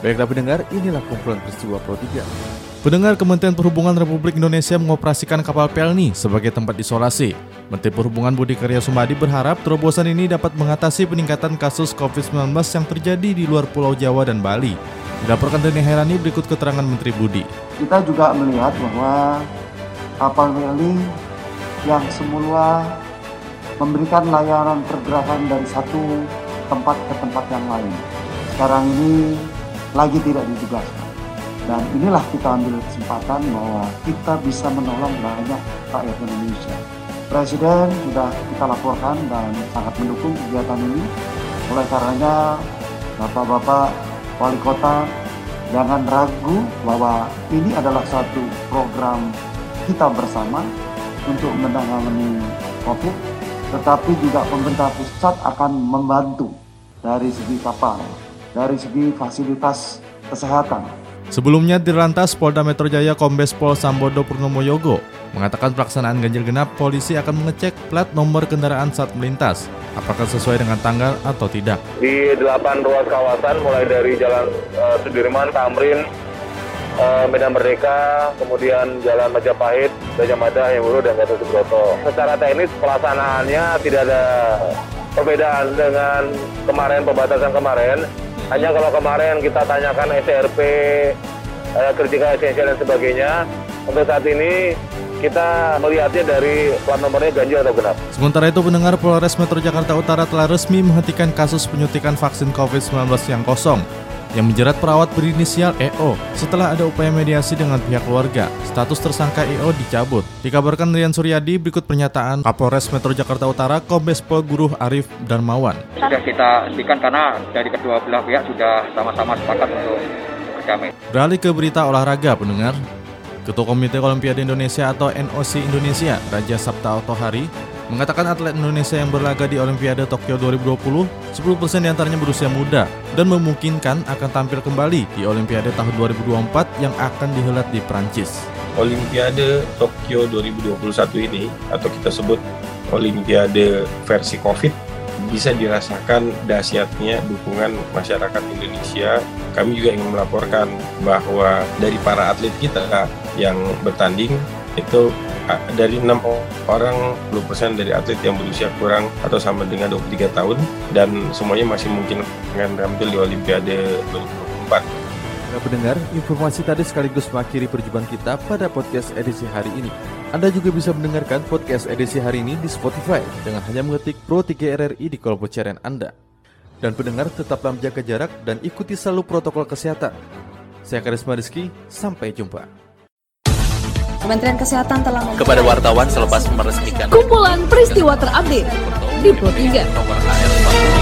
Baiklah pendengar, inilah kumpulan peristiwa Pro 3. Pendengar Kementerian Perhubungan Republik Indonesia mengoperasikan kapal Pelni sebagai tempat isolasi. Menteri Perhubungan Budi Karya Sumadi berharap terobosan ini dapat mengatasi peningkatan kasus COVID-19 yang terjadi di luar Pulau Jawa dan Bali. Dilaporkan Deni Herani berikut keterangan Menteri Budi. kita juga melihat bahwa kapal rally yang semula memberikan layanan pergerakan dari satu tempat ke tempat yang lain. Sekarang ini lagi tidak ditugaskan. Dan inilah kita ambil kesempatan bahwa kita bisa menolong banyak rakyat Indonesia. Presiden sudah kita laporkan dan sangat mendukung kegiatan ini. Oleh karenanya, Bapak-Bapak Wali Kota jangan ragu bahwa ini adalah satu program kita bersama untuk menangani COVID, tetapi juga pemerintah pusat akan membantu dari segi kapal, dari segi fasilitas kesehatan. Sebelumnya Dirlantas Polda Metro Jaya Kombes Pol Sambodo Purnomo Yogo mengatakan pelaksanaan ganjil genap polisi akan mengecek plat nomor kendaraan saat melintas, apakah sesuai dengan tanggal atau tidak. di delapan ruas kawasan mulai dari Jalan eh, Sudirman, Tamrin, eh, Medan Merdeka, kemudian Jalan Majapahit, Gajah Mada, Hayamuru, dan Gatot Subroto. Secara teknis pelaksanaannya tidak ada perbedaan dengan kemarin pembatasan kemarin. Hanya kalau kemarin kita tanyakan SRP, kritika esensial dan sebagainya, untuk saat ini kita melihatnya dari plat nomornya ganjil atau genap. Sementara itu pendengar Polres Metro Jakarta Utara telah resmi menghentikan kasus penyuntikan vaksin COVID-19 yang kosong yang menjerat perawat berinisial EO setelah ada upaya mediasi dengan pihak keluarga. Status tersangka EO dicabut. Dikabarkan Rian Suryadi berikut pernyataan Kapolres Metro Jakarta Utara Kombes Pol Guru Arif Darmawan. sudah kita hentikan karena dari kedua belah pihak sudah sama-sama sepakat untuk berdamai. Beralih ke berita olahraga pendengar. Ketua Komite Olimpiade Indonesia atau NOC Indonesia, Raja Sabta Otohari, mengatakan atlet Indonesia yang berlaga di Olimpiade Tokyo 2020, 10% di antaranya berusia muda dan memungkinkan akan tampil kembali di Olimpiade tahun 2024 yang akan dihelat di Prancis. Olimpiade Tokyo 2021 ini atau kita sebut Olimpiade versi Covid bisa dirasakan dahsyatnya dukungan masyarakat Indonesia. Kami juga ingin melaporkan bahwa dari para atlet kita yang bertanding itu dari enam orang 10% dari atlet yang berusia kurang atau sama dengan 23 tahun dan semuanya masih mungkin akan tampil di Olimpiade 2024. Nah pendengar, informasi tadi sekaligus mengakhiri perjumpaan kita pada podcast edisi hari ini. Anda juga bisa mendengarkan podcast edisi hari ini di Spotify dengan hanya mengetik Pro 3 RRI di kolom pencarian Anda. Dan pendengar tetaplah menjaga jarak dan ikuti selalu protokol kesehatan. Saya Karisma Rizky, sampai jumpa. Kementerian Kesehatan telah kepada wartawan selepas meresmikan kumpulan peristiwa terupdate di Pro 3.